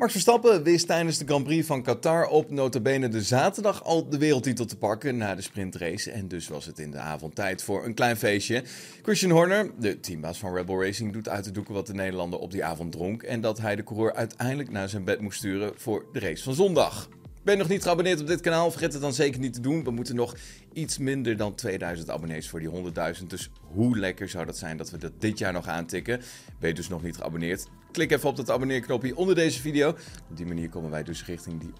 Max Verstappen wist tijdens de Grand Prix van Qatar op notabene de zaterdag al de wereldtitel te pakken na de sprintrace. En dus was het in de avond tijd voor een klein feestje. Christian Horner, de teambaas van Rebel Racing, doet uit de doeken wat de Nederlander op die avond dronk. En dat hij de coureur uiteindelijk naar zijn bed moest sturen voor de race van zondag. Ben je nog niet geabonneerd op dit kanaal? Vergeet het dan zeker niet te doen. We moeten nog iets minder dan 2000 abonnees voor die 100.000. Dus hoe lekker zou dat zijn dat we dat dit jaar nog aantikken? Ben je dus nog niet geabonneerd? Klik even op dat abonneerknopje onder deze video. Op die manier komen wij dus richting die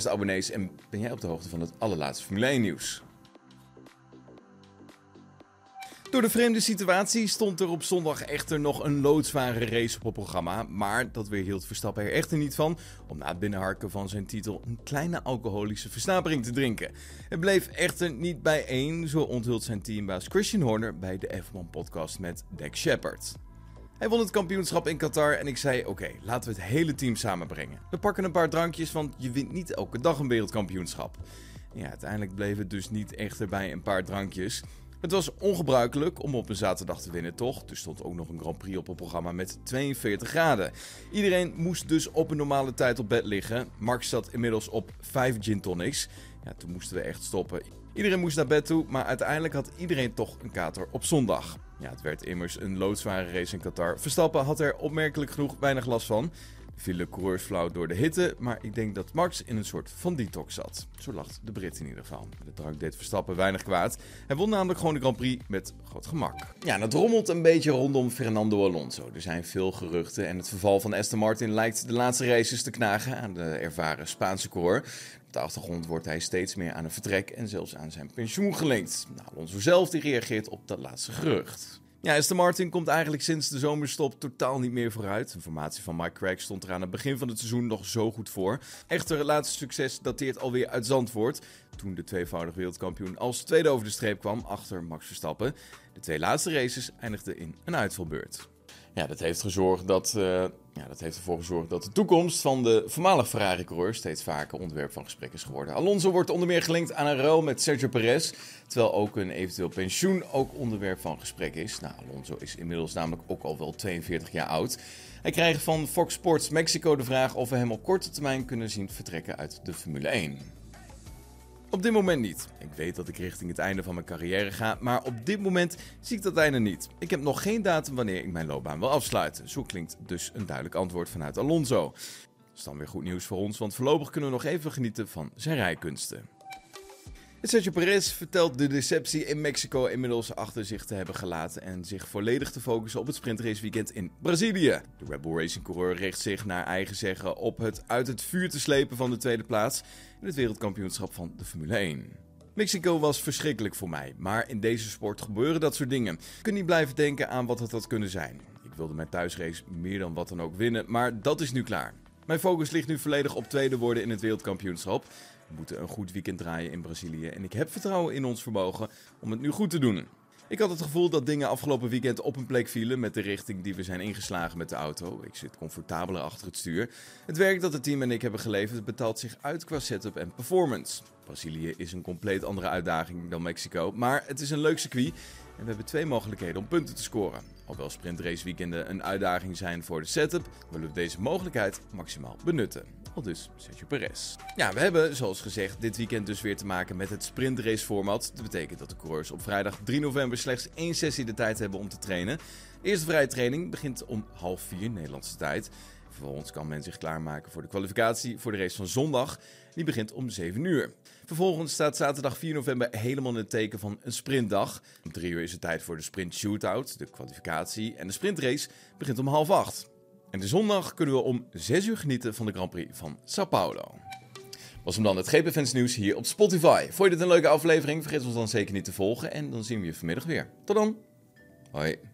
100.000 abonnees. En ben jij op de hoogte van het allerlaatste Formule 1 nieuws? Door de vreemde situatie stond er op zondag echter nog een loodzware race op het programma. Maar dat weerhield Verstappen er echter niet van om na het binnenharken van zijn titel een kleine alcoholische versnapering te drinken. Het bleef echter niet bij één, zo onthult zijn teambaas Christian Horner bij de F1-podcast met Dak Shepard. Hij won het kampioenschap in Qatar en ik zei: Oké, laten we het hele team samenbrengen. We pakken een paar drankjes, want je wint niet elke dag een wereldkampioenschap. Ja, uiteindelijk bleef het dus niet echter bij een paar drankjes. Het was ongebruikelijk om op een zaterdag te winnen, toch? Er stond ook nog een Grand Prix op het programma met 42 graden. Iedereen moest dus op een normale tijd op bed liggen. Max zat inmiddels op 5 gin tonics. Ja, toen moesten we echt stoppen. Iedereen moest naar bed toe, maar uiteindelijk had iedereen toch een kater op zondag. Ja, het werd immers een loodzware race in Qatar. Verstappen had er opmerkelijk genoeg weinig last van vielen coureurs flauw door de hitte, maar ik denk dat Max in een soort van detox zat. Zo lacht de Brit in ieder geval. De drank deed Verstappen weinig kwaad. Hij won namelijk gewoon de Grand Prix met groot gemak. Ja, het rommelt een beetje rondom Fernando Alonso. Er zijn veel geruchten en het verval van Aston Martin lijkt de laatste races te knagen aan de ervaren Spaanse coureur. Op de achtergrond wordt hij steeds meer aan een vertrek en zelfs aan zijn pensioen gelinkt. Nou, Alonso zelf die reageert op dat laatste gerucht. Ja, Aston Martin komt eigenlijk sinds de zomerstop totaal niet meer vooruit. Informatie van Mike Craig stond er aan het begin van het seizoen nog zo goed voor. Echter, het laatste succes dateert alweer uit Zandvoort. Toen de tweevoudig wereldkampioen als tweede over de streep kwam achter Max Verstappen. De twee laatste races eindigden in een uitvalbeurt. Ja, dat heeft, gezorgd dat, uh, ja, dat heeft ervoor gezorgd dat de toekomst van de voormalig Ferrari-coureur steeds vaker onderwerp van gesprek is geworden. Alonso wordt onder meer gelinkt aan een ruil met Sergio Perez, terwijl ook een eventueel pensioen ook onderwerp van gesprek is. Nou, Alonso is inmiddels namelijk ook al wel 42 jaar oud. Hij krijgt van Fox Sports Mexico de vraag of we hem op korte termijn kunnen zien vertrekken uit de Formule 1. Op dit moment niet. Ik weet dat ik richting het einde van mijn carrière ga, maar op dit moment zie ik dat einde niet. Ik heb nog geen datum wanneer ik mijn loopbaan wil afsluiten. Zo klinkt dus een duidelijk antwoord vanuit Alonso. Dat is dan weer goed nieuws voor ons, want voorlopig kunnen we nog even genieten van zijn rijkunsten. Sergio Perez vertelt de deceptie in Mexico inmiddels achter zich te hebben gelaten en zich volledig te focussen op het sprintraceweekend in Brazilië. De Rebel Racing coureur richt zich naar eigen zeggen op het uit het vuur te slepen van de tweede plaats in het wereldkampioenschap van de Formule 1. Mexico was verschrikkelijk voor mij, maar in deze sport gebeuren dat soort dingen. Ik kan niet blijven denken aan wat het had kunnen zijn. Ik wilde mijn thuisrace meer dan wat dan ook winnen, maar dat is nu klaar. Mijn focus ligt nu volledig op tweede worden in het wereldkampioenschap. Moeten een goed weekend draaien in Brazilië en ik heb vertrouwen in ons vermogen om het nu goed te doen. Ik had het gevoel dat dingen afgelopen weekend op een plek vielen met de richting die we zijn ingeslagen met de auto. Ik zit comfortabeler achter het stuur. Het werk dat het team en ik hebben geleverd betaalt zich uit qua setup en performance. Brazilië is een compleet andere uitdaging dan Mexico, maar het is een leuk circuit en we hebben twee mogelijkheden om punten te scoren. Alhoewel sprintraceweekenden een uitdaging zijn voor de setup, willen we deze mogelijkheid maximaal benutten. Al dus Sergio Perez. Ja, we hebben, zoals gezegd, dit weekend dus weer te maken met het sprintrace format. Dat betekent dat de coureurs op vrijdag 3 november slechts één sessie de tijd hebben om te trainen. De eerste vrije training begint om half vier Nederlandse tijd. Vervolgens kan men zich klaarmaken voor de kwalificatie voor de race van zondag. Die begint om 7 uur. Vervolgens staat zaterdag 4 november helemaal in het teken van een sprintdag. Om 3 uur is het tijd voor de sprint shootout, de kwalificatie. En de sprintrace begint om half 8. En de zondag kunnen we om 6 uur genieten van de Grand Prix van Sao Paulo. Was hem dan het GP Fans nieuws hier op Spotify. Vond je dit een leuke aflevering? Vergeet ons dan zeker niet te volgen en dan zien we je vanmiddag weer. Tot dan. Hoi.